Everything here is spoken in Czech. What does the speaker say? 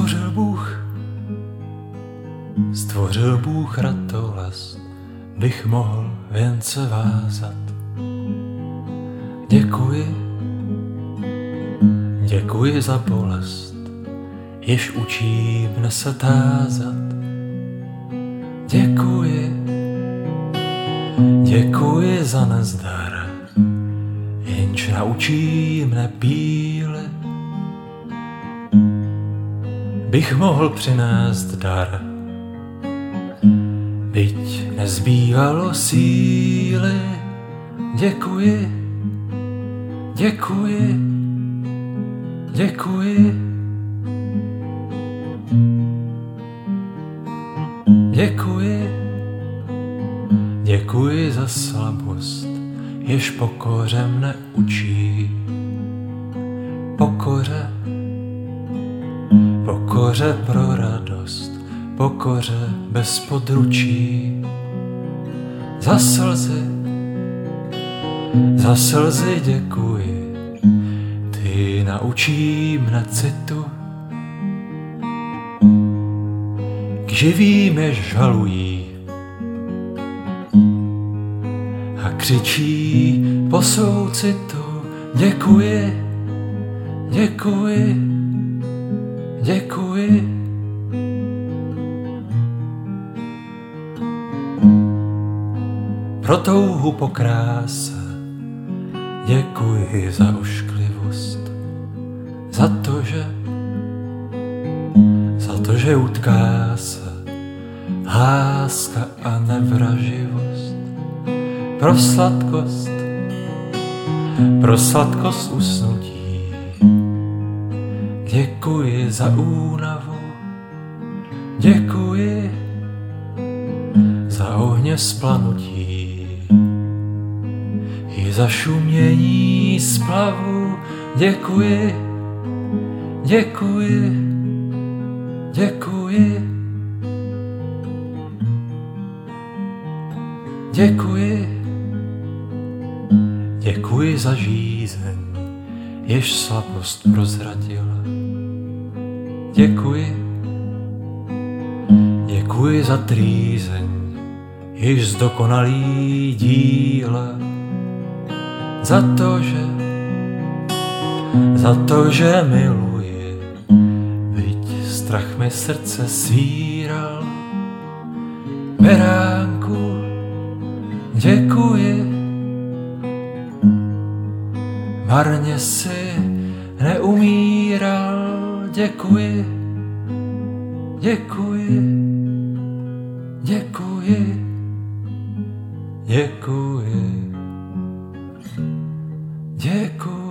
Stvořil Bůh, stvořil Bůh ratolest, bych mohl věnce vázat. Děkuji, děkuji za bolest, jež učí mne se tázat. Děkuji, děkuji za nezdar, jenž naučí mne pílit. Bych mohl přinést dar, byť nezbývalo síly. Děkuji, děkuji, děkuji. Děkuji, děkuji za slabost, jež pokoře mne učí. Pokoře, pokoře pro radost, pokoře bez područí. Za slzy, za slzy děkuji, ty naučí mne citu. K živým je žalují a křičí po soucitu. Děkuji, děkuji, děkuji. Pro touhu po kráse děkuji za ošklivost, za to, že za to, že utká se láska a nevraživost pro sladkost, pro sladkost usnutí. Děkuji za únavu, děkuji za ohně splanutí i za šumění splavu. Děkuji, děkuji, děkuji. Děkuji, děkuji za žízeň, jež slabost prozradila. Děkuji, děkuji za trýzeň, jež zdokonalý díla. Za to, že, za to, že miluji, byť strach mi srdce svíral. Beránku, děkuji, marně si neumíral, děkuji, děkuji, děkuji, děkuji, děkuji.